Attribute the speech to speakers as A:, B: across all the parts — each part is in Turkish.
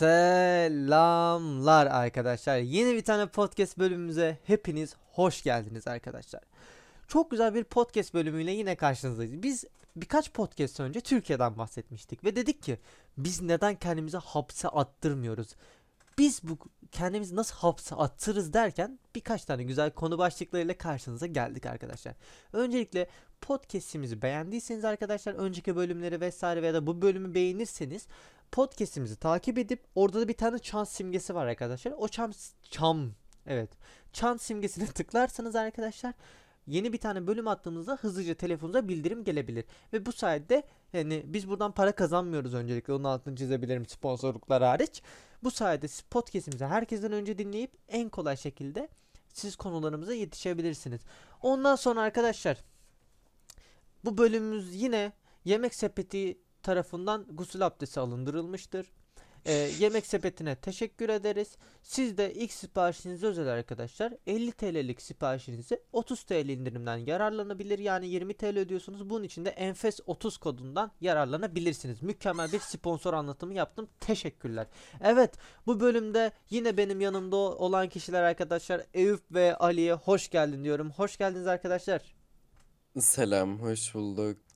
A: Selamlar arkadaşlar. Yeni bir tane podcast bölümümüze hepiniz hoş geldiniz arkadaşlar. Çok güzel bir podcast bölümüyle yine karşınızdayız. Biz birkaç podcast önce Türkiye'den bahsetmiştik ve dedik ki biz neden kendimizi hapse attırmıyoruz? Biz bu kendimizi nasıl hapse attırırız derken birkaç tane güzel konu başlıklarıyla karşınıza geldik arkadaşlar. Öncelikle podcast'imizi beğendiyseniz arkadaşlar önceki bölümleri vesaire veya da bu bölümü beğenirseniz podcast'imizi takip edip orada da bir tane çan simgesi var arkadaşlar. O çam çam evet. Çan simgesine tıklarsanız arkadaşlar yeni bir tane bölüm attığımızda hızlıca telefonunuza bildirim gelebilir. Ve bu sayede yani biz buradan para kazanmıyoruz öncelikle onun altını çizebilirim sponsorluklar hariç. Bu sayede podcast'imizi herkesten önce dinleyip en kolay şekilde siz konularımıza yetişebilirsiniz. Ondan sonra arkadaşlar bu bölümümüz yine Yemek Sepeti tarafından gusül abdesti alındırılmıştır. Ee, yemek sepetine teşekkür ederiz. Siz de ilk siparişinize özel arkadaşlar 50 TL'lik siparişinizi 30 TL indirimden yararlanabilir. Yani 20 TL ödüyorsunuz. Bunun için de Enfes 30 kodundan yararlanabilirsiniz. Mükemmel bir sponsor anlatımı yaptım. Teşekkürler. Evet bu bölümde yine benim yanımda olan kişiler arkadaşlar Eyüp ve Ali'ye hoş geldin diyorum. Hoş geldiniz arkadaşlar.
B: Selam, hoş bulduk.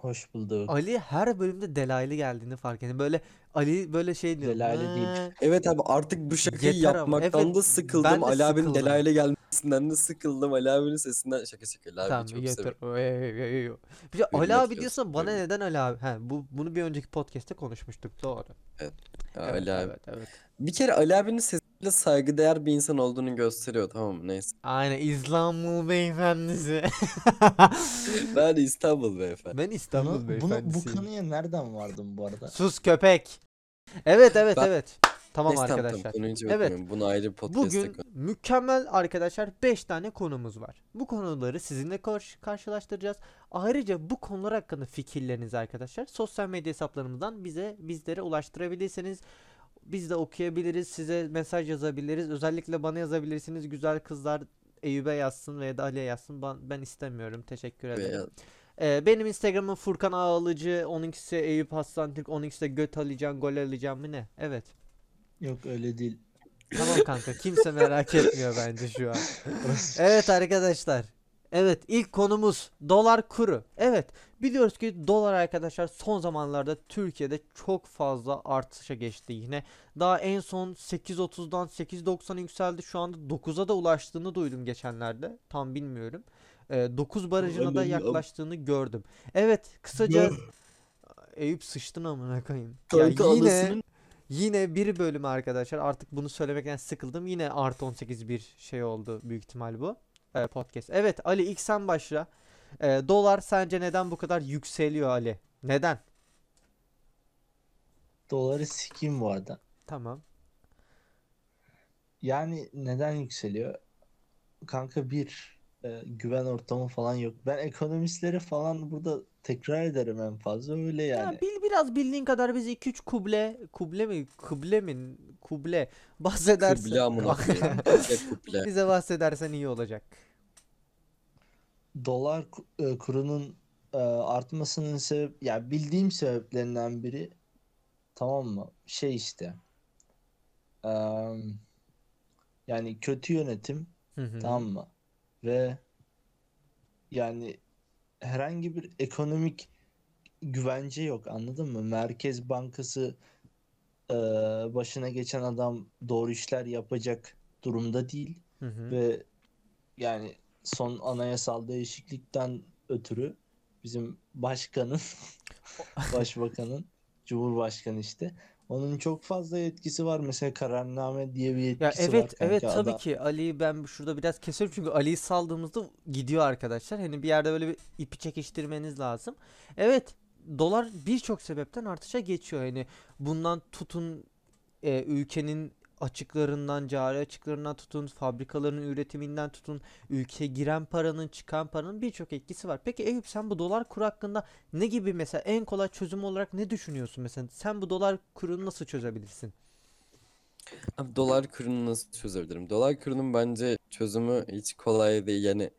C: Hoş bulduk.
A: Ali her bölümde delaylı geldiğini fark ettim. Böyle Ali böyle şey diyor.
C: Delaylı değil.
A: "Ee,
B: Evet abi artık bu şakayı
A: Yeter ama.
B: yapmaktan
A: Evet,
B: da sıkıldım.
A: ben de
B: Ali abinin
A: sıkıldım.
B: Delayla gelmesinden de sıkıldım. Ali abinin sesinden şaka şaka Ali abi
A: Tamam
B: çok
A: yeter. ey, ey, ey. Bir de Ali abi
B: göster,
A: diyorsan bana
B: hürmet.
A: neden Ali abi? He, bu bunu bir önceki podcast'te konuşmuştuk. Doğru. Evet,
B: Ali abi.
A: evet, evet.
B: Bir kere Ali abinin sesiyle saygıdeğer bir insan olduğunu gösteriyor tamam mı? Neyse.
A: Aynen İstanbul beyefendisi.
B: Ben İstanbul beyefendi.
A: ben İstanbul
C: Bunu, bunu, bu
A: beyefendisiyim.
C: konuya nereden vardın bu arada?
A: Sus köpek. Evet evet
B: Ben-
A: evet. Tamam
B: Neyse tamam tamam
A: arkadaşlar.
B: konuyu hiç
A: Evet.
B: Bunu ayrı bir podcast'te
A: Bugün
B: konu.
A: mükemmel arkadaşlar 5 tane konumuz var. Bu konuları sizinle karşı karşılaştıracağız. Ayrıca bu konular hakkında fikirlerinizi arkadaşlar sosyal medya hesaplarımızdan bize bizlere ulaştırabilirsiniz. Biz de okuyabiliriz, size mesaj yazabiliriz. Özellikle bana yazabilirsiniz. Güzel kızlar Eyüp'e yazsın veya da Ali'ye yazsın. Ben, ben istemiyorum. Teşekkür ederim. Ee, benim Instagram'ım Furkan Ağalıcı, onunkisi Eyüp Hassan Türk, onunkisi de Göt Alican, Gol Alican mı ne? Evet.
C: Yok öyle değil.
A: Tamam kanka kimse merak etmiyor bence şu an. Evet arkadaşlar. Evet ilk konumuz dolar kuru. Evet biliyoruz ki dolar arkadaşlar son zamanlarda Türkiye'de çok fazla artışa geçti yine. Daha en son 8.30'dan 8.90'a yükseldi. Şu anda 9'a da ulaştığını duydum geçenlerde. Tam bilmiyorum. Ee, 9 barajına da yaklaştığını gördüm. Evet kısaca. Eyüp sıçtın amına koyayım.
B: Kanka
A: ya yine
B: anasının-
A: Yine bir bölümü arkadaşlar artık bunu söylemekten sıkıldım. Yine artı 18 bir şey oldu büyük ihtimal bu. Ee, podcast. Evet Ali ilk sen başla. Ee, dolar sence neden bu kadar yükseliyor Ali? Neden?
C: Doları sikeyim bu arada.
A: Tamam.
C: Yani neden yükseliyor? Kanka bir e, güven ortamı falan yok. Ben ekonomistleri falan burada tekrar ederim en fazla öyle yani.
A: Ya bil biraz bildiğin kadar bize 2-3 kuble kuble mi kuble mi kuble bahsedersen
B: Kıble amına kıble.
A: bize bahsedersen iyi olacak.
C: Dolar e, kurunun e, artmasının sebep ya bildiğim sebeplerinden biri tamam mı? Şey işte em, yani kötü yönetim
A: Hı hı.
C: Tamam mı? Ve yani herhangi bir ekonomik güvence yok anladın mı? Merkez Bankası e, başına geçen adam doğru işler yapacak durumda değil
A: Hı hı.
C: ve yani son anayasal değişiklikten ötürü bizim başkanın, başbakanın, cumhurbaşkanı işte onun çok fazla etkisi var. Mesela kararname diye bir
A: Ya
C: yetkisi var
A: evet
C: kanka
A: evet tabii
C: adam.
A: ki Ali ben şurada biraz kesiyorum çünkü Ali'yi saldığımızda gidiyor arkadaşlar. Hani bir yerde böyle bir ipi çekiştirmeniz lazım. Evet dolar birçok sebepten artışa geçiyor. Hani bundan tutun e, ülkenin açıklarından, cari açıklarından tutun, fabrikaların üretiminden tutun, ülkeye giren paranın, çıkan paranın birçok etkisi var. Peki Eyüp sen bu dolar kuru hakkında ne gibi mesela en kolay çözüm olarak ne düşünüyorsun mesela? Sen bu dolar kurunu nasıl çözebilirsin?
B: Abi dolar kurunu nasıl çözebilirim? Dolar kurunun bence çözümü hiç kolay değil. Yani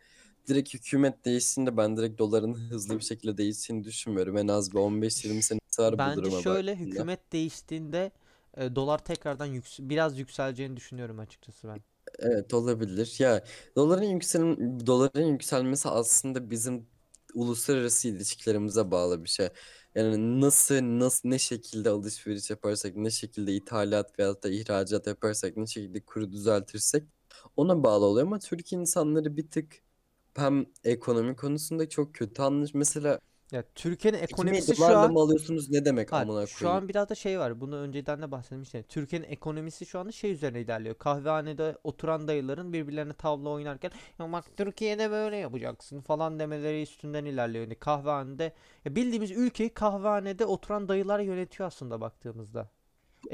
B: direkt hükümet değişsin de ben direkt doların hızlı bir şekilde değiştiğini düşünmüyorum. En az bir 15-20 senesi var bu
A: Bence
B: duruma
A: şöyle
B: baktığında.
A: hükümet değiştiğinde e, dolar tekrardan yüks biraz yükseleceğini düşünüyorum açıkçası ben.
B: Evet olabilir. Ya doların yüksel doların yükselmesi aslında bizim uluslararası ilişkilerimize bağlı bir şey. Yani nasıl nasıl ne şekilde alışveriş yaparsak, ne şekilde ithalat veyahut da ihracat yaparsak, ne şekilde kuru düzeltirsek ona bağlı oluyor ama Türk insanları bir tık hem ekonomi konusunda çok kötü anlaş. Mesela
A: Ya Türkiye'nin ekonomisi şu
B: dolarla
A: an
B: mı alıyorsunuz ne demek
A: Hayır,
B: amına
A: şu
B: koyayım?
A: an biraz da şey var. Bunu önceden de bahsetmiştim. Türkiye'nin ekonomisi şu anda şey üzerine ilerliyor. Kahvehanede oturan dayıların birbirlerine tavla oynarken ya bak Türkiye'de böyle yapacaksın falan demeleri üstünden ilerliyor. Yani kahvehanede ya bildiğimiz ülkeyi kahvehanede oturan dayılar yönetiyor aslında baktığımızda.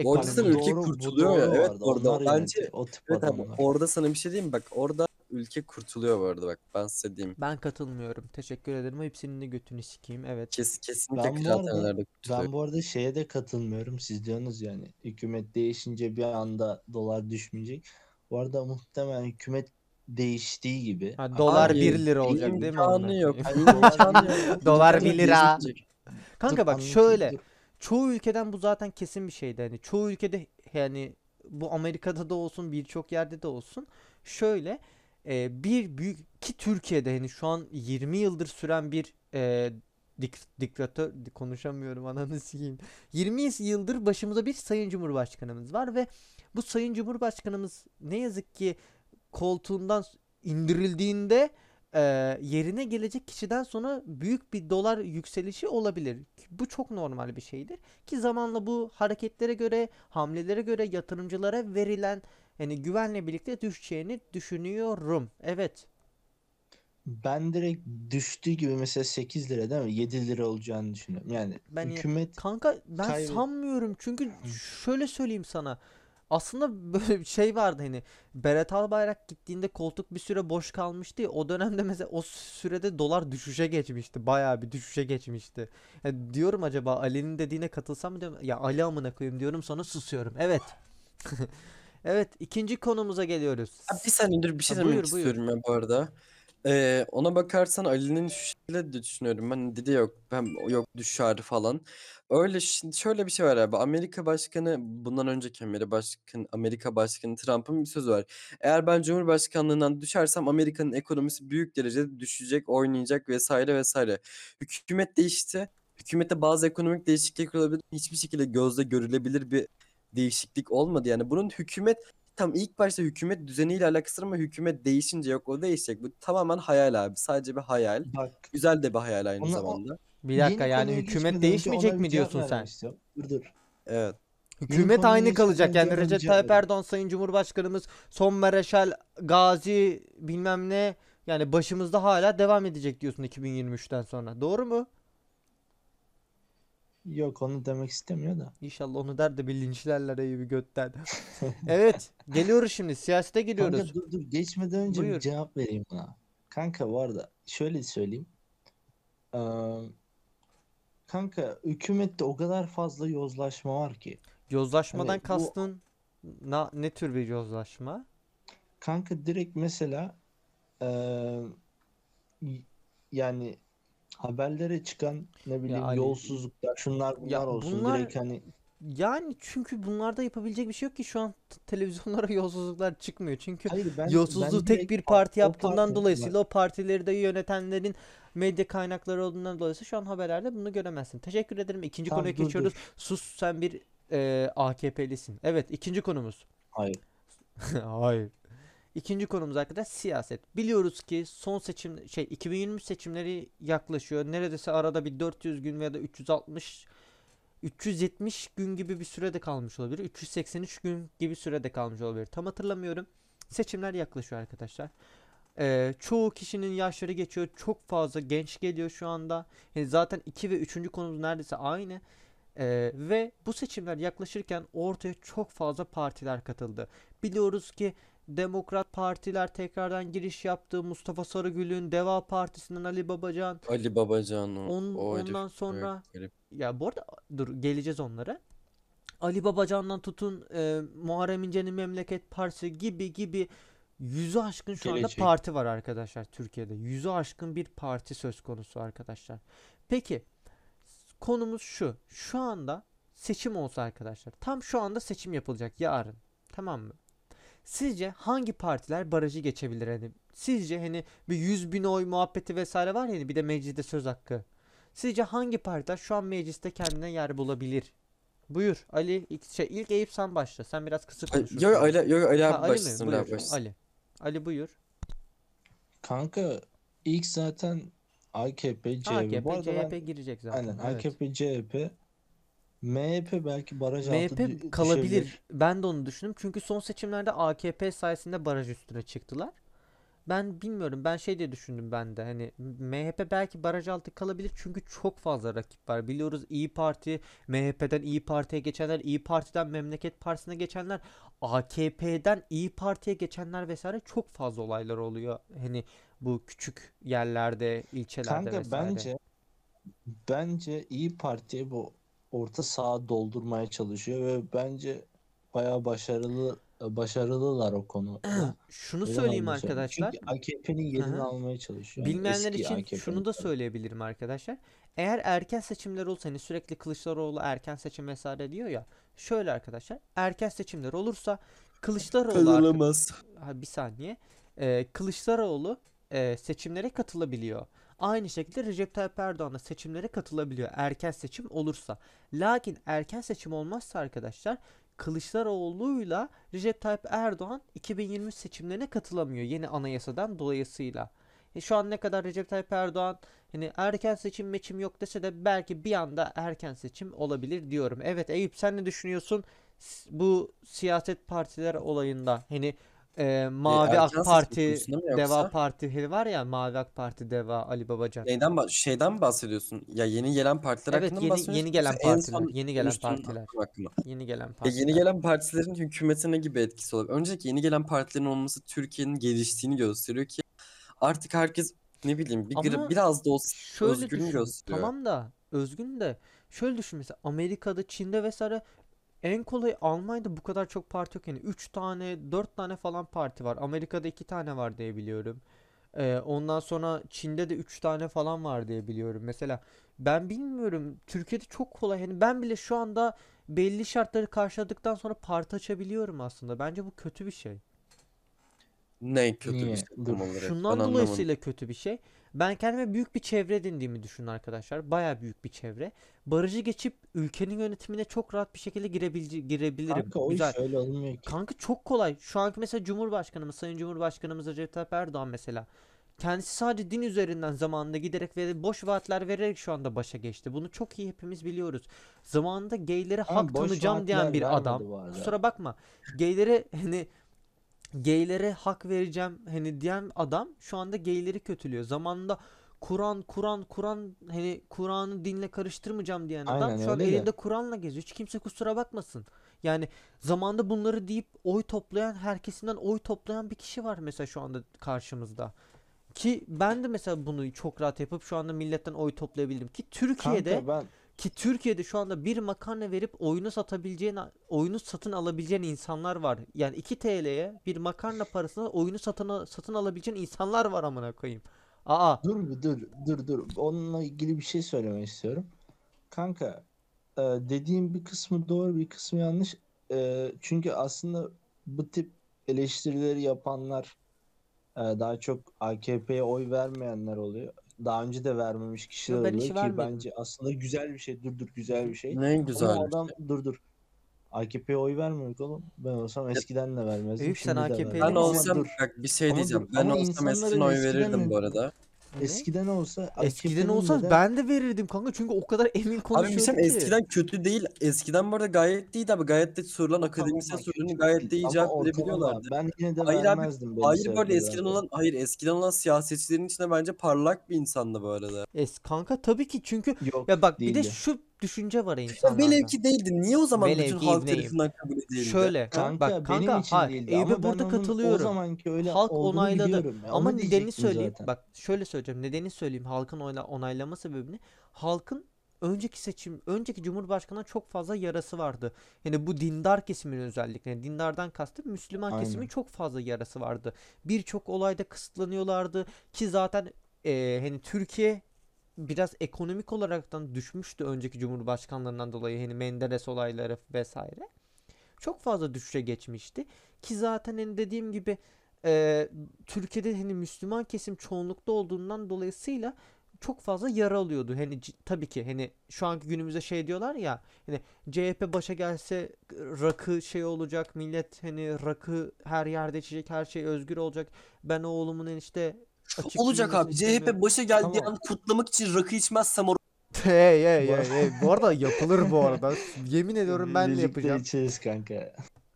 B: Orada
A: Ekonomi.
B: sana ülke
C: Doğru, bu
B: kurtuluyor ya.
C: doğru
B: Evet orada
C: Onlar
B: bence
C: yönetiyor, o tip
B: evet abi
C: adamlar.
B: orada sana bir şey diyeyim mi? Bak orada ülke kurtuluyor bu arada bak ben size diyeyim.
A: Ben katılmıyorum. Teşekkür ederim. Hepsinin de götünü sikeyim. Evet.
B: Kes, kesinlikle
C: Ben bu arada
B: kıraathanelerde kurtuluyor.
C: ben bu arada şeye de katılmıyorum. Siz diyorsunuz yani hükümet değişince bir anda dolar düşmeyecek. Bu arada muhtemelen hükümet değiştiği gibi.
A: Ha, dolar
B: Hayır,
A: 1 lira olacak değil mi?
B: İmkanı
A: amına
B: yok.
A: koyayım?
C: Hayır,
B: İmkanı
C: dolar
B: yok.
A: Dolar
B: İmkanı
A: 1 lira. Kanka bak şöyle. Çoğu ülkeden bu zaten kesin bir şeydi. Hani çoğu ülkede yani bu Amerika'da da olsun birçok yerde de olsun. Şöyle e, bir büyük ki Türkiye'de hani şu an 20 yıldır süren bir e, dik- diktatör di- konuşamıyorum ananı sikeyim. 20 yıldır başımıza bir sayın cumhurbaşkanımız var ve bu sayın cumhurbaşkanımız ne yazık ki koltuğundan indirildiğinde e, yerine gelecek kişiden sonra büyük bir dolar yükselişi olabilir. Bu çok normal bir şeydir. Ki zamanla bu hareketlere göre, hamlelere göre yatırımcılara verilen yani güvenle birlikte düşeceğini düşünüyorum. Evet.
C: Ben direkt düştüğü gibi mesela 8 lira değil mi? 7 lira olacağını düşünüyorum. Yani
A: Ben
C: hükümet
A: Kanka ben
C: Kaybet-
A: sanmıyorum çünkü şöyle söyleyeyim sana. Aslında böyle bir şey vardı hani Berat Albayrak gittiğinde koltuk bir süre boş kalmıştı ya, o dönemde mesela o sürede dolar düşüşe geçmişti. Bayağı bir düşüşe geçmişti. Ya diyorum acaba Ali'nin dediğine katılsam mı diyorum. Ya Ali amına koyayım diyorum sonra susuyorum. Evet. Evet ikinci konumuza geliyoruz.
B: Abi bir saniye dur bir şey
A: Ha,
B: demek
A: buyur, buyur.
B: istiyorum ya bu arada. Ee, ona bakarsan Ali'nin düşüşüyle de düşünüyorum. Ben dedi yok ben yok düşer falan. Öyle şi- şöyle bir şey var abi. Amerika Başkanı bundan önceki Amerika Başkanı Amerika Başkanı Trump'ın bir sözü var. Eğer ben Cumhurbaşkanlığından düşersem Amerika'nın ekonomisi büyük derecede düşecek, oynayacak vesaire vesaire. Hükümet değişti. Hükümette bazı ekonomik değişiklikler olabilir. Hiçbir şekilde gözle görülebilir bir değişiklik olmadı. Yani bunun hükümet Tam ilk başta hükümet düzeniyle alakası var ama hükümet değişince yok o değişecek. Bu tamamen hayal abi. Sadece bir hayal.
C: bak
B: Güzel de bir hayal aynı
C: Ona-
B: zamanda.
A: Bir dakika
C: yeni
A: yani
C: konuya
A: hükümet
C: geçmeden önce
A: değişmeyecek
C: ona
A: mi
C: bir cevap
A: diyorsun sen?
C: vermek istiyorum. Dur dur.
B: Evet.
A: Hükümet
C: konuya
A: aynı
C: geçmeden
A: kalacak
C: önce
A: yani
C: ona bir
A: Recep
C: cevap
A: Tayyip
C: vereyim.
A: Erdoğan Sayın Cumhurbaşkanımız Son Mareşal Gazi bilmem ne yani başımızda hala devam edecek diyorsun 2023'ten sonra. Doğru mu?
C: Yok onu demek istemiyor da.
A: İnşallah onu der de bir linçlerler iyi bir götten. Evet, geliyoruz şimdi. Siyasete
C: Kanka
A: geliyoruz.
C: dur dur geçmeden önce
A: Buyur.
C: bir cevap vereyim buna. Kanka bu arada şöyle söyleyeyim. Ee, kanka hükümette o kadar fazla yozlaşma var ki.
A: Yozlaşmadan
C: Hani bu-
A: kastın na, ne tür bir yozlaşma?
C: Kanka direkt mesela eee, y- yani haberlere çıkan ne bileyim
A: Ali-
C: yolsuzluklar şunlar bunlar
A: Ya
C: olsun
A: bunlar-
C: direkt hani
A: Yani çünkü bunlarda yapabilecek bir şey yok ki şu an televizyonlara yolsuzluklar çıkmıyor. Çünkü
C: hayır ben
A: Yolsuzluğu
C: ben
A: tek bir
C: o-
A: parti
C: o
A: yaptığından
C: parti-
A: dolayısıyla o partileri de yönetenlerin medya kaynakları olduğundan dolayısıyla şu an haberlerde bunu göremezsin. Teşekkür ederim. İkinci
C: Tamam,
A: konuya
C: dur,
A: geçiyoruz.
C: dur.
A: Sus sen bir e, AKP'lisin. Evet ikinci konumuz.
C: Hayır.
A: Hayır. İkinci konumuz arkadaş siyaset. Biliyoruz ki son seçim şey 2023 seçimleri yaklaşıyor. Neredeyse arada bir 400 gün veya da 360 370 gün gibi bir sürede kalmış olabilir. 383 gün gibi sürede kalmış olabilir. Tam hatırlamıyorum. Seçimler yaklaşıyor arkadaşlar. Ee, çoğu kişinin yaşları geçiyor. Çok fazla genç geliyor şu anda. Yani zaten 2 ve 3. konumuz neredeyse aynı. Ee, ve bu seçimler yaklaşırken ortaya çok fazla partiler katıldı. Biliyoruz ki Demokrat partiler tekrardan giriş yaptı. Mustafa Sarıgül'ün Deva Partisi'nden Ali Babacan.
B: Ali Babacan o,
A: On-
B: o herif.
A: ondan sonra
B: Evet, garip.
A: ya bu arada dur geleceğiz onlara. Ali Babacan'dan tutun e, Muharrem İnce'nin Memleket Partisi gibi gibi yüzü aşkın şu anda
C: Gelecek.
A: parti var arkadaşlar Türkiye'de. Yüzü aşkın bir parti söz konusu arkadaşlar. Peki konumuz şu. Şu anda seçim olsa arkadaşlar. Tam şu anda seçim yapılacak yarın. Tamam mı? Sizce hangi partiler barajı geçebilir hani? Sizce hani bir 100 bin oy muhabbeti vesaire var ya hani bir de mecliste söz hakkı. Sizce hangi partiler şu an mecliste kendine yer bulabilir? Buyur Ali ilk, şey, ilk Eyüp sen başla. Sen biraz kısık konuşursun.
B: Yo yo Ali, yo, yo, Ali
A: Ha,
B: abi
A: Ali mi?
B: başlasın. Ali başlasın.
A: Ali. Ali buyur.
C: Kanka ilk zaten AKP, CHP.
A: AKP,
C: Bu arada ben-
A: CHP girecek zaten.
C: aynen
A: evet.
C: AKP, CHP, MHP belki baraj altı
A: MHP kalabilir.
C: düşebilir.
A: Ben de onu düşündüm. Çünkü son seçimlerde AKP sayesinde baraj üstüne çıktılar. Ben bilmiyorum. Ben şey diye düşündüm ben de. Hani MHP belki baraj altı kalabilir çünkü çok fazla rakip var. Biliyoruz İyi Parti, MHP'den İyi Parti'ye geçenler, İyi Parti'den Memleket Partisi'ne geçenler, AKP'den İyi Parti'ye geçenler vesaire çok fazla olaylar oluyor. Hani bu küçük yerlerde, ilçelerde
C: Kanka
A: vesaire.
C: bence bence İyi Parti bu orta saha doldurmaya çalışıyor ve bence bayağı başarılı başarılılar o konuda.
A: Şunu
C: Neden
A: söyleyeyim arkadaşlar.
C: Çünkü AKP'nin yerini almaya çalışıyor.
A: Bilmeyenler
C: eski
A: için
C: AKP'nin
A: şunu da söyleyebilirim arkadaşlar. Eğer erken seçimler olsa hani sürekli Kılıçdaroğlu erken seçim vesaire diyor ya. Şöyle arkadaşlar erken seçimler olursa Kılıçdaroğlu
B: Kazanamaz.
A: ha, bir saniye. Ee, Kılıçdaroğlu e, seçimlere katılabiliyor. Aynı şekilde Recep Tayyip Erdoğan da seçimlere katılabiliyor erken seçim olursa. Lakin erken seçim olmazsa arkadaşlar Kılıçdaroğlu'yla Recep Tayyip Erdoğan 2023 seçimlerine katılamıyor yeni anayasadan dolayısıyla. E şu an ne kadar Recep Tayyip Erdoğan hani erken seçim meçim yok dese de belki bir anda erken seçim olabilir diyorum. Evet Eyüp sen ne düşünüyorsun bu siyaset partiler olayında? Hani e, Mavi
B: erken
A: AK Parti,
B: konusunda mı
A: Deva
B: yoksa?
A: Parti var ya Mavi AK Parti, Deva, Ali Babacan.
B: Neyden ba- şeyden mi bahsediyorsun? Ya yeni gelen partiler
A: Evet
B: hakkında mı
A: yeni
B: bahsediyorsun?
A: yeni gelen
B: yoksa en
A: partiler,
B: son
A: yeni gelen
B: konuştuğun
A: partiler,
B: hakkında?
A: yeni gelen
B: Ya
A: partiler.
B: yeni gelen partilerin hükümetine gibi etkisi olabilir. Önceki yeni gelen partilerin olması Türkiye'nin geliştiğini gösteriyor ki artık herkes ne bileyim bir
A: Ama
B: biraz da olsa
A: Şöyle
B: özgürlüğünü
A: düşün.
B: gösteriyor.
A: Tamam da özgün de şöyle düşün mesela Amerika'da, Çin'de vesaire en kolay Almanya'da bu kadar çok parti yok yani 3 tane 4 tane falan parti var. Amerika'da 2 tane var diye biliyorum. Ee, ondan sonra Çin'de de 3 tane falan var diye biliyorum. Mesela ben bilmiyorum Türkiye'de çok kolay hani ben bile şu anda belli şartları karşıladıktan sonra parti açabiliyorum aslında. Bence bu kötü bir şey.
B: Ne kötü bir
C: Niye?
B: şey
C: Dur.
B: tam olarak.
A: Şundan
B: Ben anlamadım.
A: dolayısıyla kötü bir şey. Ben kendime büyük bir çevre edindiğimi düşünün arkadaşlar. Baya büyük bir çevre. Barajı geçip ülkenin yönetimine çok rahat bir şekilde girebilci girebilirim.
C: Kanka o
A: Güzel.
C: iş öyle olmuyor ki.
A: Kanka çok kolay. Şu anki mesela Cumhurbaşkanımız, Sayın Cumhurbaşkanımız Recep Tayyip Erdoğan mesela. Kendisi sadece din üzerinden zamanında giderek ve boş vaatler vererek şu anda başa geçti. Bunu çok iyi hepimiz biliyoruz. Zamanında geylere
C: Ama
A: hak
C: boş
A: tanıyacağım diyen
C: vaatler
A: bir
C: vermedi
A: adam.
C: bu arada.
A: Kusura bakma. Geylere hani geylere hak vereceğim hani diyen adam şu anda geyleri kötülüyor. Zamanında Kur'an Kur'an Kur'an hani Kur'an'ı dinle karıştırmayacağım diyen adam
C: Aynen
A: şu an elinde Kur'an'la geziyor. Hiç kimse kusura bakmasın. Yani zamanda bunları deyip oy toplayan herkesinden oy toplayan bir kişi var mesela şu anda karşımızda. Ki ben de mesela bunu çok rahat yapıp şu anda milletten oy toplayabildim. Ki Türkiye'de
C: Kanka ben
A: ki Türkiye'de şu anda bir makarna verip oyunu satabileceğin, oyunu satın alabileceğin insanlar var. Yani 2 TL'ye bir makarna parasına oyunu satın satın alabileceğin insanlar var amına koyayım. Aa,
C: dur bir dur dur dur. Onunla ilgili bir şey söylemek istiyorum. Kanka e, dediğim bir kısmı doğru bir kısmı yanlış. E, çünkü aslında bu tip eleştirileri yapanlar e, daha çok AKP'ye oy vermeyenler oluyor. Daha önce de vermemiş kişiler
A: ben
C: oluyor ki
A: vermedim.
C: bence aslında güzel bir şey. Dur dur güzel bir şey.
B: Ne güzel.
C: Ama adam dur dur. AKP'ye oy vermiyor oğlum. Ben olsam eskiden de vermezdim.
A: Eyüp, sen
C: şimdi de
A: AKP'li
C: vermem.
B: Ben
A: misin?
B: Olsam
C: dur.
B: bak bir şey
C: Ama
B: diyeceğim.
C: dur,
B: Ben
C: ama
B: olsam
C: insanların
B: eskiden oy
C: eskiden
B: verirdim
C: de-
B: bu arada.
C: Eskiden olsa
A: Eskiden olsa ben de verirdim kanka çünkü o kadar emin
B: Abi
A: konuşuyordu
B: söyleyeyim,
A: ki.
B: eskiden kötü değil. Eskiden bu arada gayet iyiydi abi. Gayet de sorulan akademisyen sorularını gayet de iyi cevap verebiliyorlardı.
C: Ben yine de
B: Hayır abi,
C: vermezdim belli
B: Hayır böyle eskiden
C: sebeplerden
B: olan hayır eskiden olan siyasetçilerin içinde bence parlak bir insandı bu arada.
A: Es kanka tabii ki çünkü.
C: Yok
A: ya bak bir de
C: değildi.
A: şu düşünce var
B: Ya
A: insanlarda.
B: velev ki değildi. Niye o zaman
A: Velev
B: bütün
A: ki
B: halk
A: ibneyim.
B: tarafından kabul edildi?
A: Şöyle
C: Kanka
A: bak
C: benim
A: kanka
C: için
A: hayır
C: değildi
A: Eyüp'e
C: ama ben
A: burada
C: onun o
A: katılıyorum.
C: zamanki öyle
A: Halk
C: olduğunu
A: onayladı.
C: biliyorum. Ya,
A: Ama
C: onu
A: nedenini
C: diyecektim
A: söyleyeyim.
C: zaten.
A: Bak şöyle söyleyeceğim. Nedenini söyleyeyim. Halkın oyla onaylama sebebini. Halkın önceki seçim, önceki Cumhurbaşkanı'na çok fazla yarası vardı. Yani bu dindar kesimin özellikle. Dindardan kastım Müslüman
C: Aynen.
A: kesimin çok fazla yarası vardı. Birçok olayda kısıtlanıyorlardı ki zaten eee, hani Türkiye biraz ekonomik olaraktan düşmüştü önceki cumhurbaşkanlarından dolayı hani Menderes olayları vesaire. Çok fazla düşüşe geçmişti ki zaten hani dediğim gibi e, Türkiye'de hani Müslüman kesim çoğunlukta olduğundan dolayısıyla çok fazla yara alıyordu. Hani tabii ki hani şu anki günümüzde şey diyorlar ya hani CHP başa gelse rakı şey olacak millet hani rakı her yerde içecek her şey özgür olacak. Ben oğlumun işte açık
D: Olacak abi. CHP başa geldiği
C: Tamam.
D: an kutlamak için rakı içmezsem or-
A: Hey hey hey hey. Bu arada yapılır bu arada. Yemin ediyorum ben de
C: Birlikte
A: yapacağım.
C: içeriz kanka.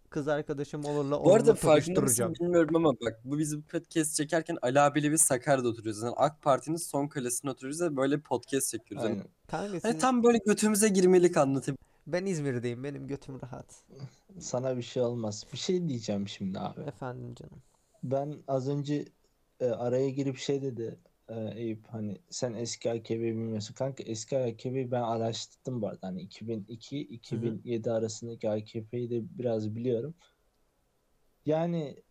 A: Kız arkadaşım olurla
B: Bu arada
A: onunla
B: farkında mısın
A: tokuşturacağım.
B: bilmiyorum ama bak bu biz bu podcast çekerken Ali abiyle biz Sakarya'da oturuyoruz. Yani AK Parti'nin son kalesine oturuyoruz ve böyle podcast çekiyoruz. Yani,
C: Aynen.
A: Kanka
B: hani tam böyle götümüze girmelik anlatayım.
A: ben İzmir'deyim. Benim götüm rahat.
C: Sana bir şey olmaz. Bir şey diyeceğim şimdi abi.
A: Efendim canım.
C: Ben az önce e, araya girip şey dedi e, Eyüp hani sen eski AKP'yi bilmiyorsun. Kanka eski AKP'yi ben araştırdım bu arada. Hani 2002-2007 arasındaki AKP'yi de biraz biliyorum. Yani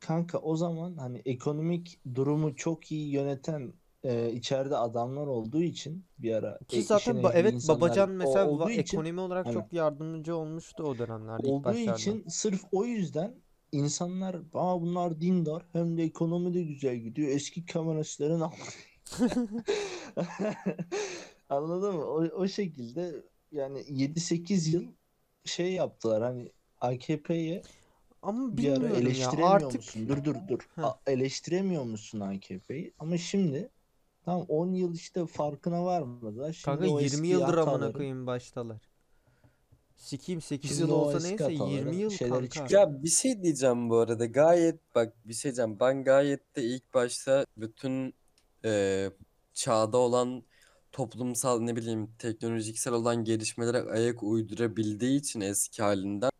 C: kanka o zaman hani ekonomik durumu çok iyi yöneten e, içeride adamlar olduğu için bir ara
A: Ki
C: e,
A: zaten ba- evet Babacan mesela va-
C: için
A: ekonomi olarak
C: hani-
A: çok yardımcı olmuştu o dönemlerde ilk
C: olduğu
A: başlarda.
C: için sırf o yüzden insanlar Aa, bunlar dindar hem de ekonomi de güzel gidiyor eski kamerasların al-" anladın mı? O, o şekilde yani 7-8 yıl şey yaptılar hani AKP'ye
A: Ama
C: bir ara
A: bilmiyorum ya
C: eleştiremiyor
A: artık
C: musun? Dur dur dur.
A: Heh.
C: A- eleştiremiyor musun AKP'yi? Ama şimdi tam 10 yıl işte farkına varmadılar. Şimdi
A: kanka
C: o
A: 20
C: eski
A: yıldır amına koyayım baştalar. Sikiyim 8
C: Şimdi
A: yıl olsa neyse 20
C: hataların
A: yıl
C: şeyleri
A: kanka.
C: çıkıyor.
B: Ya bir şey diyeceğim bu arada. Gayet bak bir şey diyeceğim. Ben gayet de ilk başta bütün e, çağda olan toplumsal ne bileyim teknolojiksel olan gelişmelere ayak uydurabildiği için eski halinden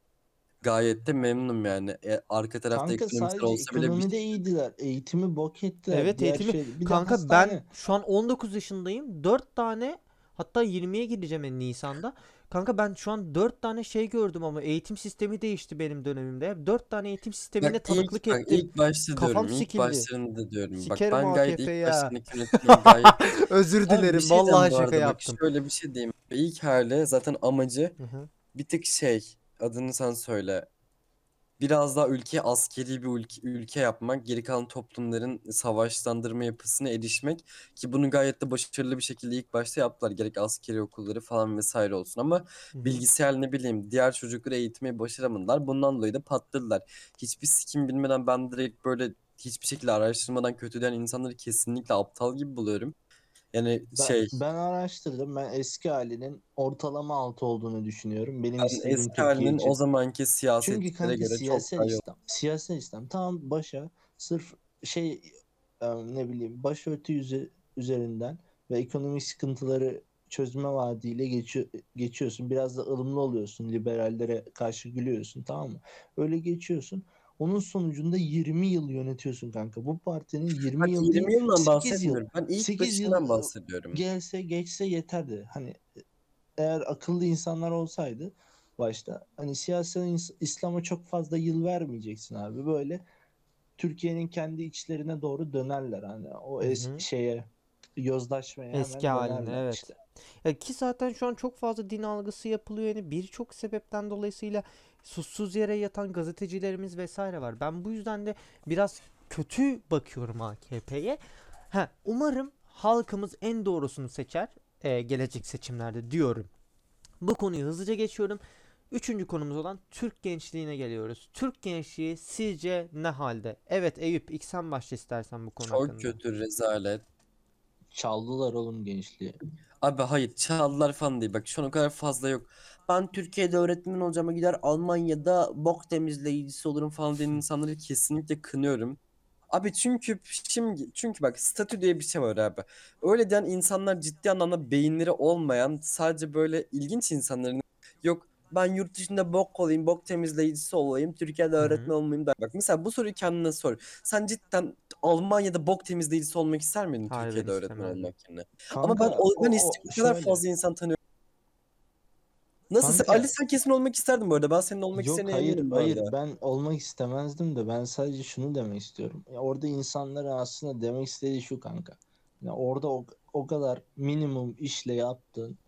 B: gayet de memnunum yani. E, arka tarafta
C: Kanka
B: ekonomik
C: sadece
B: olsa bile bir
C: ekonomide iyiydiler. Eğitimi bok ettiler.
A: Evet
C: Diğer
A: eğitimi
C: şey- bir de
A: kanka
C: hastane.
A: ben şu an 19 yaşındayım. 4 tane hatta 20'ye gideceğim en Nisan'da. Kanka ben şu an 4 tane şey gördüm ama eğitim sistemi değişti benim dönemimde. 4 tane eğitim sistemine
B: Bak
A: tanıklık
B: ilk, bak,
A: ettim.
B: ilk başta
A: Kafam
B: diyorum. ilk
A: sikildi.
B: başlarında diyorum. Bak
A: Sikerim
B: ben gayet
A: AKP
B: ilk
A: ya.
B: başlarındaki gayet
A: Özür
B: Abi bir
A: dilerim.
B: şey diyeceğim
A: Vallahi
B: bu
A: şaka
B: arada bak
A: yaptım.
B: şöyle bir şey diyeyim. İlk hali zaten amacı
A: Hı hı.
B: bir tık şey adını sen söyle. Biraz daha ülke askeri bir ülke, ülke yapmak, geri kalan toplumların savaşlandırma yapısına erişmek ki bunu gayet de başarılı bir şekilde ilk başta yaptılar. Gerek askeri okulları falan vesaire olsun ama bilgisayar ne bileyim diğer çocukları eğitmeyi başaramadılar. Bundan dolayı da patladılar. Hiçbir sikim bilmeden ben direkt böyle hiçbir şekilde araştırmadan kötüleyen insanları kesinlikle aptal gibi buluyorum. Yani
C: Ben,
B: şey
C: ben araştırdım. Ben eski halinin ortalama altı olduğunu düşünüyorum. Benim
B: ben
C: istediğim
B: eski halinin
C: için.
B: o zamanki siyasetçilere
C: kanka
B: göre çok
C: siyasal
B: iyi
C: İslam. Siyasal İslam. Tamam başa sırf şey e, ne bileyim başörtü yüze, üzerinden ve ekonomik sıkıntıları çözme vaadiyle geçiyor, geçiyorsun. Biraz da ılımlı oluyorsun. Liberallere karşı gülüyorsun tamam mı? Öyle geçiyorsun. Onun sonucunda 20 yıl yönetiyorsun kanka. Bu partinin 20
B: Bak
C: yıl
B: 20
C: değil
B: yıldan
C: 8 yıl
B: bahsetmiyorum. Ben ilk
C: 8 yıl
B: başından bahsediyorum.
C: gelse geçse yeterdi. Hani eğer akıllı insanlar olsaydı başta hani siyasi İslam'a çok fazla yıl vermeyeceksin abi. Böyle Türkiye'nin kendi içlerine doğru dönerler hani o es-
A: hı.
C: şeye yozlaşmaya
A: Eski haline evet.
C: işte.
A: Ya ki zaten şu an çok fazla din algısı yapılıyor yani birçok sebepten dolayısıyla suçsuz yere yatan gazetecilerimiz vesaire var. Ben bu yüzden de biraz kötü bakıyorum AKP'ye. Ha, umarım halkımız en doğrusunu seçer e, gelecek seçimlerde diyorum. Bu konuyu hızlıca geçiyorum. Üçüncü konumuz olan Türk gençliğine geliyoruz. Türk gençliği sizce ne halde? Evet Eyüp ilk sen başla istersen bu konu
B: Çok
A: hakkında.
B: kötü rezalet.
C: Çaldılar oğlum gençliği.
B: Abi hayır çaldılar falan değil. Bak şu an o kadar fazla yok. Ben Türkiye'de öğretmen olacağıma gider Almanya'da bok temizleyicisi olurum falan diyen insanları kesinlikle kınıyorum. Abi çünkü şimdi çünkü bak statü diye bir şey var abi. Öyle diyen insanlar ciddi anlamda beyinleri olmayan sadece böyle ilginç insanların yok ben yurt dışında bok olayım, bok temizleyicisi olayım, Türkiye'de öğretmen olmayayım da. Bak mesela bu soruyu kendine sor. Sen cidden Almanya'da bok temizleyicisi olmak ister miydin
A: Hayır,
B: Türkiye'de öğretmen olmak yerine? Ama ben o, ben
C: o- o
B: kadar
C: şöyle.
B: fazla insan tanıyorum. Nasıl sen-
C: Kanka-
B: Ali sen kesin olmak isterdin bu arada. Ben senin olmak
C: Yok
B: istediğine
C: hayır
B: eminim
C: hayır
B: arada.
C: ben olmak istemezdim de ben sadece şunu demek istiyorum. Ya orada insanların aslında demek istediği şu kanka. Yani orada o, o kadar minimum işle yaptığın,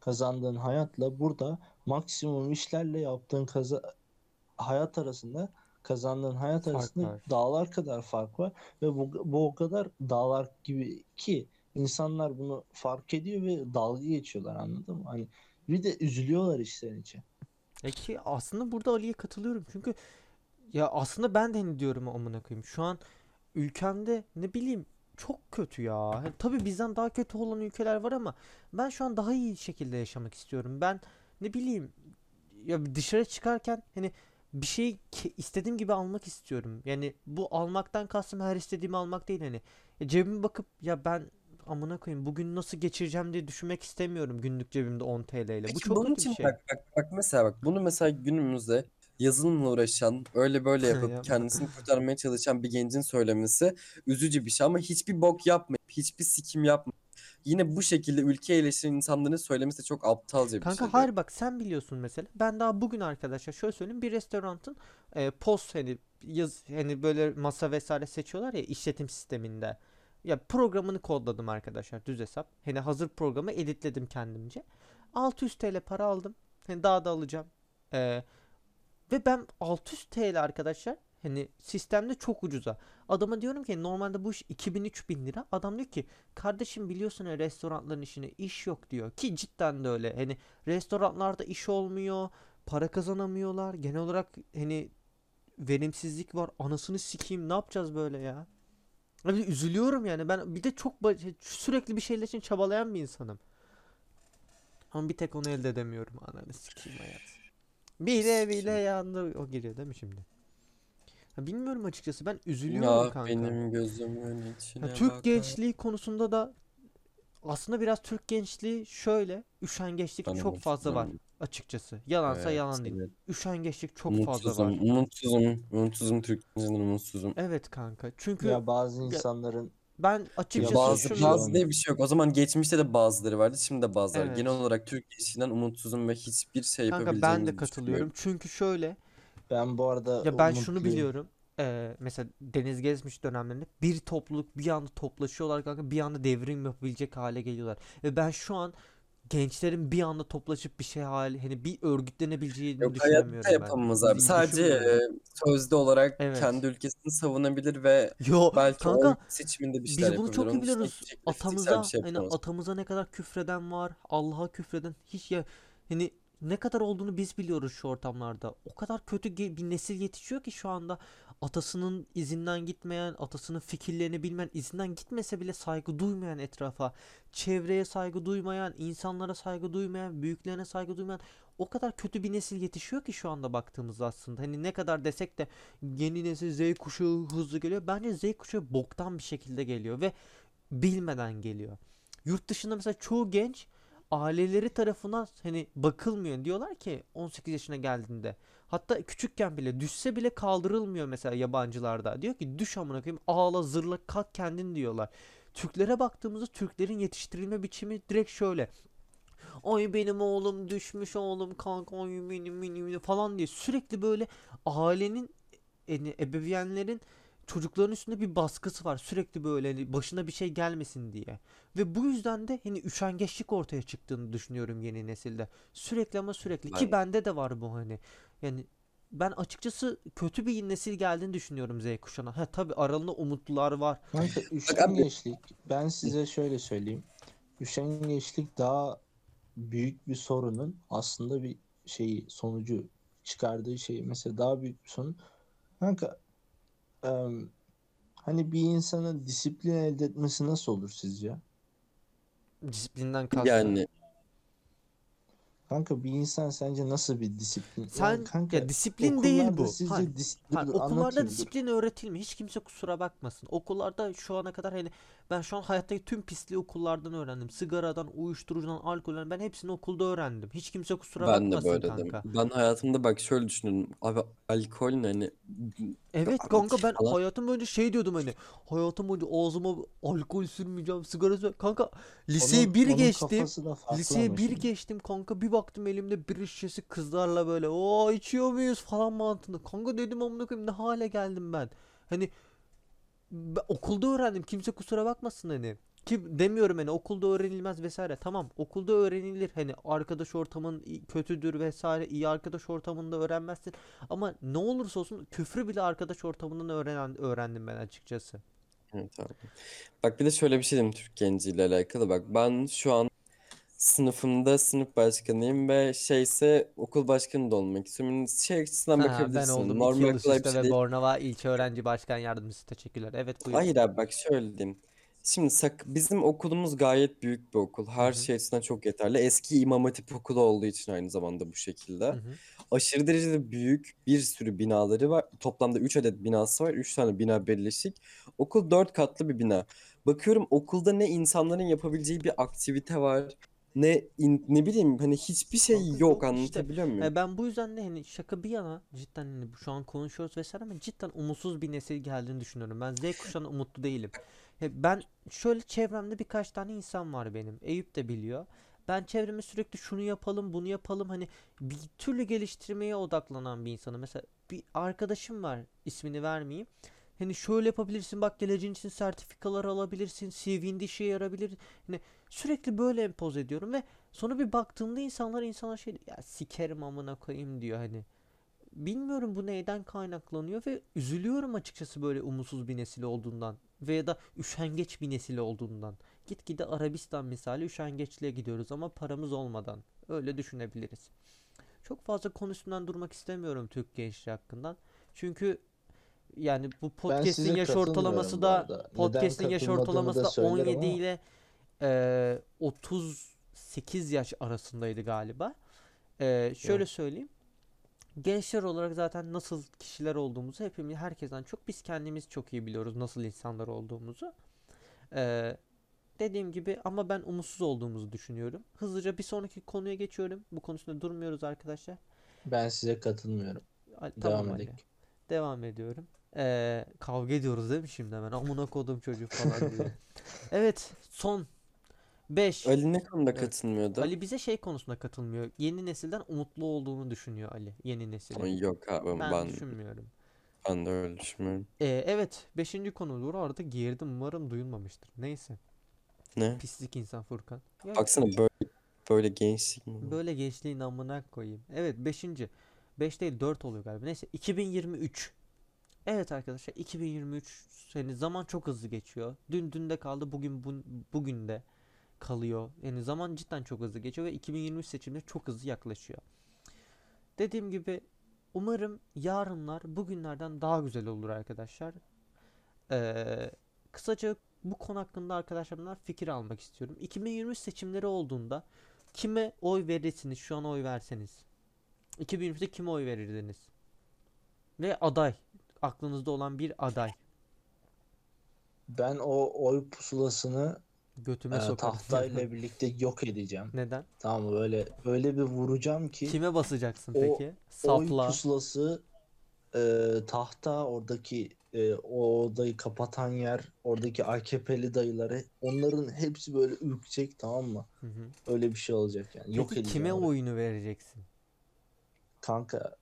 C: kazandığın hayatla burada maksimum işlerle yaptığın kaza hayat arasında kazandığın hayat
A: Fark
C: arasında
A: var.
C: dağlar kadar fark var ve bu, bu o kadar dağlar gibi ki insanlar bunu fark ediyor ve dalga geçiyorlar anladın mı? Hani bir de üzülüyorlar işten içe.
A: E ki aslında burada Ali'ye katılıyorum. Çünkü ya aslında ben de hani diyorum amına koyayım. Şu an ülkemde ne bileyim çok kötü ya. Hani tabii bizden daha kötü olan ülkeler var ama ben şu an daha iyi şekilde yaşamak istiyorum. Ben ne bileyim ya dışarı çıkarken hani bir şey istediğim gibi almak istiyorum. Yani bu almaktan kastım her istediğimi almak değil hani. Ya cebime bakıp ya ben amına koyayım bugün nasıl geçireceğim diye düşünmek istemiyorum günlük cebimde 10 TL ile. Bu çok
B: bunun
A: kötü bir şey.
B: bak bak bak mesela bak bunu mesela günümüzde yazılımla uğraşan öyle böyle yapıp kendisini kurtarmaya çalışan bir gencin söylemesi üzücü bir şey ama hiçbir bok yapmayıp hiçbir sikim yapmayıp yine bu şekilde ülke eleştiren insanların söylemesi de çok aptalca bir
A: Kanka
B: şey.
A: hayır bak sen biliyorsun mesela. Ben daha bugün arkadaşlar şöyle söyleyeyim bir restoranın e, post hani yaz hani böyle masa vesaire seçiyorlar ya işletim sisteminde. Ya programını kodladım arkadaşlar düz hesap. Hani hazır programı editledim kendimce. 600 TL para aldım. Hani daha da alacağım. E, ve ben 600 TL arkadaşlar hani sistemde çok ucuza. Adama diyorum ki normalde bu iş 2000-3000 lira. Adam diyor ki kardeşim biliyorsun ya restoranların işine iş yok diyor. Ki cidden de öyle. Hani restoranlarda iş olmuyor. Para kazanamıyorlar. Genel olarak hani verimsizlik var. Anasını sikeyim ne yapacağız böyle ya? Abi üzülüyorum yani. Ben bir de çok ba- sürekli bir şeyler için çabalayan bir insanım. Ama bir tek onu elde edemiyorum. Ananı sikeyim hayat. Bile bile yandı. O geliyor değil mi şimdi? Ha, bilmiyorum açıkçası. Ben üzülüyorum
B: Ya
A: kanka.
B: benim gözümün
A: Ya
B: içine
A: Türk
B: bakar.
A: gençliği konusunda da aslında biraz Türk gençliği şöyle üşengeçlik çok
B: Tanımıyorum,
A: fazla var
B: tanımıyorum.
A: açıkçası. Yalansa
B: Evet,
A: yalan değil.
B: evet.
A: Üşengeçlik çok fazla
B: Umutsuzum,
A: var.
B: umutsuzum, umutsuzum Türk gencinden umutsuzum.
A: Evet kanka. Çünkü
C: Ya bazı insanların
A: ben
B: Ya
A: açıkçası
B: bazı
A: şunu
B: bazı diye bir şey yok. O zaman geçmişte de bazıları vardı, şimdi de bazıları.
A: Evet.
B: Genel olarak Türk gençliğinden umutsuzum ve hiçbir şey
A: kanka ben de
B: yapabileceğimizi
A: katılıyorum. Çünkü şöyle
C: ben bu arada
A: ya ben şunu biliyorum. Ee, mesela Deniz Gezmiş dönemlerinde bir topluluk bir anda toplaşıyorlar kanka bir anda devrim yapabilecek hale geliyorlar. Ve ben şu an gençlerin bir anda toplaşıp bir şey hali hani bir örgütlenebileceğini
B: Yok hayatta
A: düşünemiyorum ben.
B: yapamaz abi. Sadece
A: düşünmüyorum.
B: e, sözde olarak
A: Evet.
B: kendi ülkesini savunabilir ve
A: Yo
B: belki
A: kanka
B: seçiminde bir şeyler
A: Biz bunu
B: yapabilir.
A: çok iyi
B: Onun dışında
A: biliyoruz.
B: hiçbir şekilde fiziksel
A: Atamıza
B: şey
A: hani
B: yapamaz.
A: atamıza ne kadar küfreden var, Allah'a küfreden hiç ya hani ne kadar olduğunu biz biliyoruz şu ortamlarda. O kadar kötü bir nesil yetişiyor ki şu anda atasının izinden gitmeyen, atasının fikirlerini bilmeyen, izinden gitmese bile saygı duymayan etrafa, çevreye saygı duymayan, insanlara saygı duymayan, büyüklerine saygı duymayan o kadar kötü bir nesil yetişiyor ki şu anda baktığımızda aslında. Hani ne kadar desek de yeni nesil Z kuşağı hızlı geliyor. Bence Z kuşağı boktan bir şekilde geliyor ve bilmeden geliyor. Yurt dışında mesela çoğu genç aileleri tarafından hani bakılmıyor. Diyorlar ki 18 yaşına geldiğinde hatta küçükken bile düşse bile kaldırılmıyor mesela yabancılarda. Diyor ki düş amına koyayım ağla zırla kalk kendin diyorlar. Türklere baktığımızda Türklerin yetiştirilme biçimi direkt şöyle. Ay benim oğlum düşmüş oğlum kanka ay benim benim falan diye sürekli böyle ailenin yani ebeveynlerin çocukların üstünde bir baskısı var. Sürekli böyle hani başına bir şey gelmesin diye. Ve bu yüzden de hani üşengeçlik ortaya çıktığını düşünüyorum yeni nesilde. Sürekli ama sürekli ki
B: Ben-
A: bende de var bu hani. Yani ben açıkçası kötü bir nesil geldiğini düşünüyorum Z kuşağına. Ha tabii aralarında umutlular var.
C: Üşengeçlik ben size şöyle söyleyeyim. Üşengeçlik daha büyük bir sorunun aslında bir şeyi sonucu çıkardığı şey mesela daha büyük bir sorun. Kanka hani bir insanın disiplin elde etmesi nasıl olur sizce?
A: Disiplinden kastım.
B: Yani
C: Kanka bir insan sence nasıl bir disiplin?
A: Sen
C: Yani kanka
A: ya disiplin değil bu.
C: sizce
A: Hayır.
C: dis-
A: Hayır,
C: dur,
A: okullarda disiplin öğretilmiyor. Hiç kimse kusura bakmasın. Okullarda şu ana kadar hani ben şu an hayattaki tüm pisliği okullardan öğrendim. Sigaradan, uyuşturucudan, alkolden ben hepsini okulda öğrendim. Hiç kimse kusura
B: ben de
A: bakmasın
B: böyledim.
A: kanka.
B: Ben hayatımda bak şöyle düşünüyorum. Abi alkol ne hani
A: Evet kanka ben
B: falan.
A: hayatım boyunca şey diyordum hani hayatım boyunca ağzıma alkol sürmeyeceğim, sigara sür. Kanka liseyi
C: Onun-
A: bir
C: onun
A: geçtim.
C: kafası da farklı
A: Liseye
C: ama
A: bir
C: şimdi.
A: geçtim kanka bir baktım elimde bir şişesi kızlarla böyle o içiyor muyuz falan mantığında. Kanka dedim amına koyayım ne hale geldim ben. Hani okulda öğrendim kimse kusura bakmasın hani. Ki demiyorum hani okulda öğrenilmez vesaire. Tamam okulda öğrenilir. Hani arkadaş ortamın kötüdür vesaire. iyi arkadaş ortamında öğrenmezsin. Ama ne olursa olsun küfrü bile arkadaş ortamından öğrenen öğrendim ben açıkçası.
B: Evet abi. Bak bir de şöyle bir şey diyeyim Türk genciyle alakalı. Bak ben şu an sınıfımda sınıf başkanıyım ve şeyse okul başkanı da olmak istiyorum. Şey açısından
A: Ha, ben
B: bakabilirsin.
A: oldum
B: Normal
A: yıl üst
B: kolay bir
A: üste
B: şey
A: ve
B: değil.
A: Bornova ilçe öğrenci başkan yardımcısı teşekkürler. Evet buyur.
B: Hayır abi bak şöyle diyeyim. Şimdi sak bizim okulumuz gayet büyük bir okul. Her
A: hı.
B: şey açısından çok yeterli. Eski İmam Hatip okulu olduğu için aynı zamanda bu şekilde.
A: Hı hı.
B: Aşırı derecede büyük bir sürü binaları var. Toplamda 3 adet binası var. 3 tane bina birleşik. Okul 4 katlı bir bina. Bakıyorum okulda ne insanların yapabileceği bir aktivite var. Ne in- ne bileyim hani hiçbir şey
A: Kanka
B: yok
A: yok işte.
B: anlatabiliyor muyum?
A: E, ben bu yüzden de hani şaka bir yana cidden hani şu an konuşuyoruz vesaire ama cidden umutsuz bir nesil geldiğini düşünüyorum. Ben Z kuşağına umutlu değilim. E, ben şöyle çevremde birkaç tane insan var benim. Eyüp de biliyor. Ben çevreme sürekli şunu yapalım, bunu yapalım hani bir türlü geliştirmeye odaklanan bir insanım. Mesela bir arkadaşım var, ismini vermeyeyim. Hani şöyle yapabilirsin bak geleceğin için sertifikalar alabilirsin, CV'nde işe yarabilir. Hani sürekli böyle empoze ediyorum ve Sonra bir baktığımda insanlar insana şey ya sikerim amına koyayım diyor hani. Bilmiyorum bu neyden kaynaklanıyor ve üzülüyorum açıkçası böyle umutsuz bir nesil olduğundan veya da üşengeç bir nesil olduğundan. Gitgide Arabistan misali üşengeçliğe gidiyoruz ama paramız olmadan. Öyle düşünebiliriz. Çok fazla konuşmadan durmak istemiyorum Türk gençliği hakkından. Çünkü yani bu podcast'in yaş ortalaması da podcast'in yaş ortalaması
C: da
A: da
C: söylerim
A: 17
C: ama.
A: ile eee 38 yaş arasındaydı galiba. Eee, şöyle söyleyeyim. Gençler olarak zaten nasıl kişiler olduğumuzu hepimiz herkesten çok biz kendimiz çok iyi biliyoruz nasıl insanlar olduğumuzu. Eee, dediğim gibi ama ben umutsuz olduğumuzu düşünüyorum. Hızlıca bir sonraki konuya geçiyorum. Bu konusunda durmuyoruz arkadaşlar.
C: Ben size katılmıyorum. Devam
A: tamam Ali.
C: edelim.
A: Devam ediyorum. Eee, kavga ediyoruz değil mi şimdi hemen? Amına kodum çocuk falan diye. Evet, son 5.
B: Ali ne konuda katılmıyordu?
A: Ali bize şey konusunda katılmıyor. Yeni nesilden umutlu olduğunu düşünüyor Ali. Yeni nesilin.
B: Ay Yok abi
A: Ben
B: ben,
A: düşünmüyorum.
B: ben de öyle düşünmüyorum.
A: Ee, evet, beşinci konu doğru arada girdim. Umarım duyulmamıştır. Neyse.
B: Ne?
A: Pislik insan Furkan. Ya
B: Baksana böyle böyle gençlik mi?
A: böyle gençliğin amına koyayım. Evet, beşinci. Beş değil dört oluyor galiba. Neyse 2023. Evet arkadaşlar 2023 yani zaman çok hızlı geçiyor. Dün dünde kaldı bugün bu, bugün de kalıyor. Yani zaman cidden çok hızlı geçiyor ve 2023 seçimleri çok hızlı yaklaşıyor. Dediğim gibi umarım yarınlar bugünlerden daha güzel olur arkadaşlar. Ee, kısaca bu konu hakkında arkadaşlarımdan fikir almak istiyorum. 2023 seçimleri olduğunda kime oy verirsiniz şu an oy verseniz? 2023'te kime oy verirdiniz? Ve aday. Aklınızda olan bir aday.
C: Ben o oy pusulasını
A: Götüme
C: e,
A: sokarım.
C: tahtayla birlikte yok edeceğim.
A: Neden?
C: Tamam mı? Böyle öyle bir vuracağım ki
A: Kime basacaksın
C: o
A: peki?
C: oy
A: Sapla.
C: pusulası e, tahta oradaki e, o odayı kapatan yer oradaki AKP'li dayıları onların hepsi böyle ürkecek tamam mı?
A: Hı hı.
C: Öyle bir şey olacak yani. Yok
A: Peki
C: edeceğim
A: kime oyunu vereceksin?
C: Kanka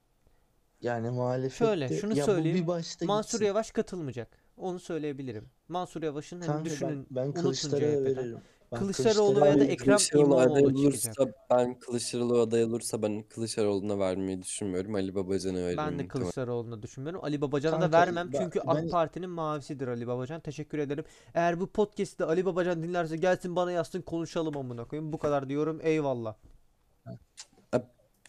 C: yani muhalefette
A: Şöyle, şunu
C: ya bu
A: söyleyeyim.
C: bir başta
A: Mansur
C: gitsin.
A: Yavaş katılmayacak. Onu söyleyebilirim. Mansur Yavaş'ın hani
C: Kanka
A: düşünün
C: ben, ben
A: CHP'den.
C: veririm. Ben
A: Kılıçdaroğlu veya da Ekrem
B: Kılıçdaroğlu aday
A: İmamoğlu
B: olursa
A: çıkacak.
B: ben Kılıçdaroğlu aday olursa ben Kılıçdaroğlu'na vermeyi düşünmüyorum. Ali Babacan'a veririm
A: Ben de. Kılıçdaroğlu'na düşünmüyorum. Ali Babacan'a da
C: Kanka,
A: vermem
C: ben-
A: çünkü
C: ben-
A: AK Parti'nin mavisidir Ali Babacan. Teşekkür ederim. Eğer bu podcast'te Ali Babacan dinlerse gelsin bana yazsın konuşalım amına koyayım. Bu kadar diyorum. Eyvallah.
B: Bir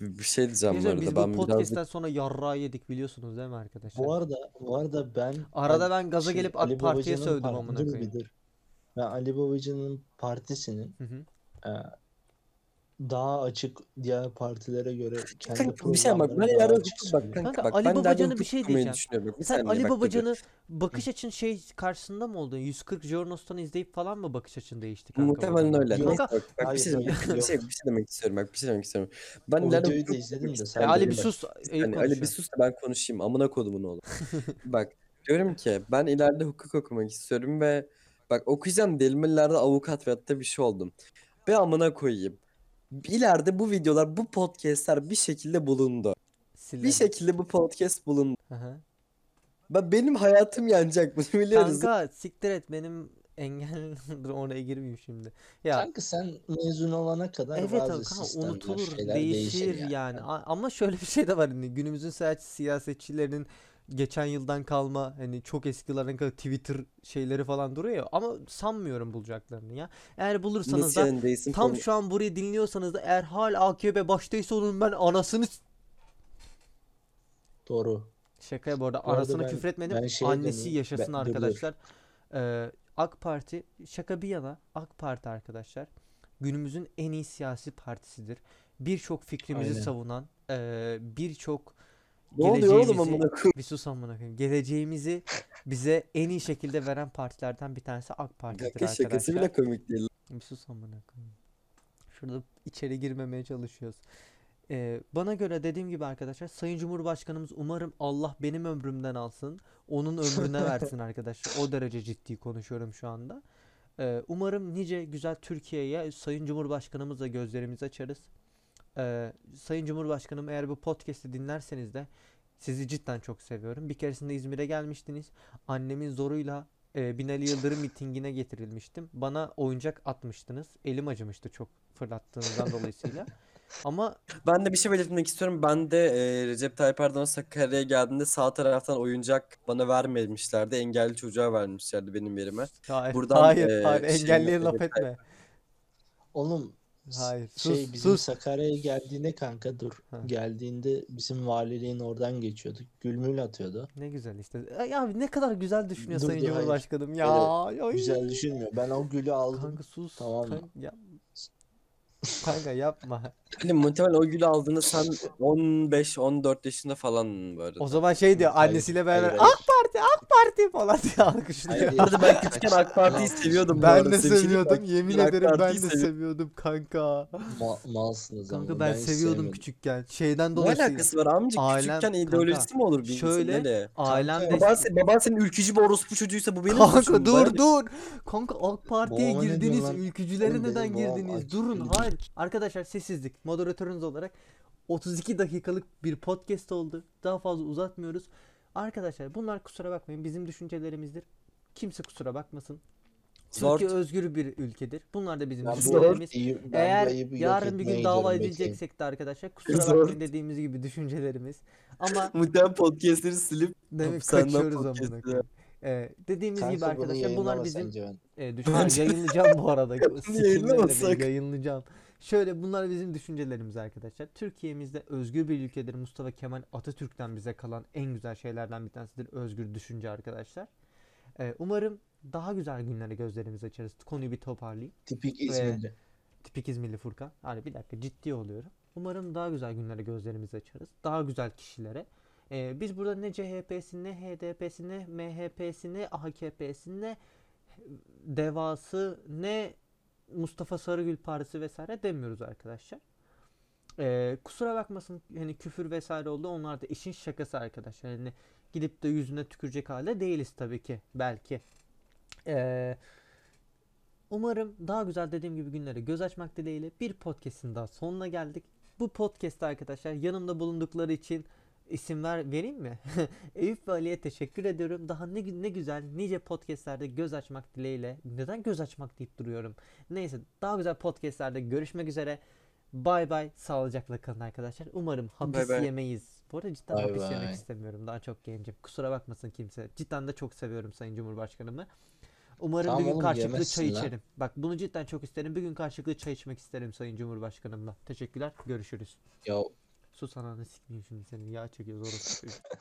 B: bir şey diyeceğim bu arada.
A: biz bu
B: Ben birazcık
A: podcast'ten sonra yarrağı yedik biliyorsunuz değil mi arkadaşlar?
C: Bu arada bu arada ben
A: Arada ben gaza
C: şey,
A: gelip AK
C: Ali
A: Parti'ye sövdüm amına koyayım.
C: Ben Ali Babacan'ın partisinin
A: Hı hı.
C: e, daha açık diğer partilere göre kendi
B: Kanka bir şey bak ben hukuk bak kanka
A: Kanka,
B: bak
A: Ali
B: ben
A: Babacan'a bir şey diyeceğim.
B: düşünüyorum. Bak, bir
A: Sen Ali
B: bak.
A: Babacan'ı bakış açın şey karşısında mı oldu? 140 Jornos'tan izleyip falan mı bakış açın değişti kanka
B: Muhtemelen öyle.
C: Yok.
A: Kanka,
B: bak, bak bir şey, bir, şey, bir şey demek istiyorum bak bir şey demek istiyorum. Ben
C: O videoyu da
B: hukuk
C: izledim de sen
A: E, Ali bir sus.
B: Yani Ali bir sus da ben konuşayım. Amına kodumun oğlu. Bak diyorum ki ben ileride hukuk okumak istiyorum ve bak okuyacağım diyelim ileride avukat veyahut da bir şey oldum. Ve amına koyayım. İleride bu videolar, bu podcastler bir şekilde bulundu. Bir
A: Silerim.
B: şekilde bu podcast bulundu.
A: Hı hı.
B: Ben benim hayatım yanacak bunu biliyoruz.
A: Kanka siktir et benim engel Dur oraya girmeyeyim şimdi. Ya
C: Kanka sen mezun olana kadar
A: evet
C: bazı
A: kanka
C: sistemler,
A: unutulur,
C: şeyler
A: değişir
C: değişir
A: yani. A- Ama şöyle bir şey de var hani günümüzün siyaset- siyasetçilerinin geçen yıldan kalma hani çok eskilerden kadar Twitter şeyleri falan duruyor ya ama sanmıyorum bulacaklarını ya. Eğer bulursanız
B: Nasıl
A: da
B: yani
A: tam
B: konu-
A: şu an burayı dinliyorsanız da eğer hala AKP baştaysa onun ben anasını
C: Doğru.
A: Şakaya bu arada
C: Bu arada
A: anasını
C: ben-
A: küfür etmedim.
C: ben şeye
A: Annesi
C: dönüyorum.
A: yaşasın
C: Ben-
A: arkadaşlar. Ee, AK Parti şaka bir yana AK Parti arkadaşlar günümüzün en iyi siyasi partisidir. Birçok fikrimizi
C: Aynen.
A: savunan, e, birçok
B: Ne oluyor oğlum amına koyayım?
A: bir sus amına koyayım. Geleceğimizi bize en iyi şekilde veren partilerden bir tanesi AK Parti'dir
B: Kanka şakası
A: arkadaşlar.
B: bile komik değil.
A: Bir sus amına koyayım. Şurada içeri girmemeye çalışıyoruz. Ee, bana göre dediğim gibi arkadaşlar Sayın Cumhurbaşkanımız umarım Allah benim ömrümden alsın. Onun ömrüne versin arkadaşlar. O derece ciddi konuşuyorum şu anda. Ee, umarım nice güzel Türkiye'ye Sayın Cumhurbaşkanımızla gözlerimizi açarız. Ee, Sayın Cumhurbaşkanım eğer bu podcast'i dinlerseniz de sizi cidden çok seviyorum. Bir keresinde İzmir'e gelmiştiniz. Annemin zoruyla e, Binali Yıldırım mitingine getirilmiştim. Bana oyuncak atmıştınız. Elim acımıştı çok fırlattığınızdan dolayısıyla. Ama
B: Ben de bir şey belirtmek istiyorum. Ben de e, Recep Tayyip Erdoğan Sakarya'ya geldiğinde sağ taraftan oyuncak bana vermemişlerdi. Engelli çocuğa vermişlerdi benim yerime.
A: hayır,
B: Buradan,
A: hayır,
B: e,
A: hayır,
B: şey
A: engelliye laf etme.
C: Oğlum
A: Hayır,
C: şey
A: sus,
C: bizim
A: sus.
C: Sakarya'ya geldiğinde kanka dur.
A: Ha.
C: Geldiğinde bizim valiliğin oradan geçiyorduk. Gülmül atıyordu.
A: Ne güzel işte. Ay abi ne kadar güzel düşünüyor
C: Dur,
A: Sayın
C: hayır.
A: Cumhurbaşkanım ya. Ay.
C: Güzel düşünmüyor. Ben o gülü aldım.
A: Kanka sus.
C: Tamam mı?
A: Kanka, ya- Kanka yapma.
B: Hani muhtemelen o gülü aldığında sen 15-14 yaşında falan bu arada.
A: O zaman şey diyor annesiyle beraber AK
C: hayır.
A: Parti AK Parti falan diye alkışlıyor.
C: Hayır,
B: arada ben küçükken AK Parti'yi seviyordum bu
A: Ben
B: arada.
A: de
B: şey
A: seviyordum
B: Bak,
A: yemin
B: AK
A: ederim ben
B: Parti'yi
A: de seviyordum kanka.
C: Ma- malsınız ama
A: Kanka ben
C: hiç
A: seviyordum küçükken. Şeyden
B: Ne
A: dolayısıyla.
B: alakası var amca?
A: Ailem-
B: Küçükken
A: kanka,
B: ideolojisi mi olur bir
A: şöyle-
B: Hele?
A: Ailem
C: Kanka,
A: de
B: Baban, se- baban senin ülkücü bir orospu çocuğuysa bu benim
A: Kanka dur dur. Kanka AK Parti'ye
C: Babama ne
A: girdiniz.
C: lan?
A: Ülkücülere
C: Oğlum
A: neden
C: benim babam
A: girdiniz? Durun.
C: öyle
A: Hayır. Arkadaşlar sessizlik. Moderatörünüz olarak 32 dakikalık bir podcast oldu. Daha fazla uzatmıyoruz. Arkadaşlar bunlar kusura bakmayın bizim düşüncelerimizdir. Kimse kusura bakmasın.
B: Zor.
A: Türkiye özgür bir ülkedir. Bunlar da bizim düşüncelerimiz. Eğer yarın bir gün dava edileceksek de arkadaşlar kusura bakmayın dediğimiz gibi düşüncelerimiz. Ama
B: Muhtemelen podcastleri silip
A: demek kaçıyoruz amına koyayım. Ee, dediğimiz gibi
C: Kanka bunu
A: arkadaşlar bunlar bizim e, düşün, Hayır, yayınlayacağım bu arada.
B: Yayınlamasak.
A: yayınlayacağım. Şöyle bunlar bizim düşüncelerimiz arkadaşlar. Türkiye'mizde özgür bir ülkedir. Mustafa Kemal Atatürk'ten bize kalan en güzel şeylerden bir tanesidir özgür düşünce arkadaşlar. Ee, umarım daha güzel günlere gözlerimizi açarız. Konuyu bir toparlayayım.
C: Tipik İzmirli.
A: Tipik İzmirli Furkan. Hani bir dakika ciddi oluyorum. Umarım daha güzel günlere gözlerimizi açarız. Daha güzel kişilere. Ee, biz burada ne CHP'si ne HDP'si ne MHP'si ne Devası ne Mustafa Sarıgül Partisi vesaire demiyoruz arkadaşlar. Ee, kusura bakmasın hani küfür vesaire oldu. Onlar da işin şakası arkadaşlar. Hani gidip de yüzüne tükürecek halde değiliz tabii ki. Belki. Ee, Umarım daha güzel dediğim gibi günlere göz açmak dileğiyle bir podcast'in daha sonuna geldik. Bu podcast'te arkadaşlar yanımda bulundukları için isim ver vereyim mi? Eyüp ve Ali'ye teşekkür ediyorum. Daha ne ne güzel nice podcast'lerde göz açmak dileğiyle. Neden göz açmak deyip duruyorum? Neyse daha güzel podcast'lerde görüşmek üzere. Bay bay. Sağlıcakla kalın arkadaşlar. Umarım hapis
B: bay.
A: yemeyiz. Bu arada cidden
C: Bay
A: hapis yemek
C: bay.
A: istemiyorum. Daha çok gencim. Kusura bakmasın kimse. Cidden de çok seviyorum Sayın Cumhurbaşkanımı. Umarım
C: Tamam
A: bir gün
C: oğlum,
A: karşılıklı çay
C: lan.
A: içerim. Bak bunu cidden çok isterim. Bir gün karşılıklı çay içmek isterim Sayın Cumhurbaşkanımla. Teşekkürler. Görüşürüz.
C: Ya
A: Sus ananı sikmeyeyim şimdi senin. Yağ çekiyoruz orası.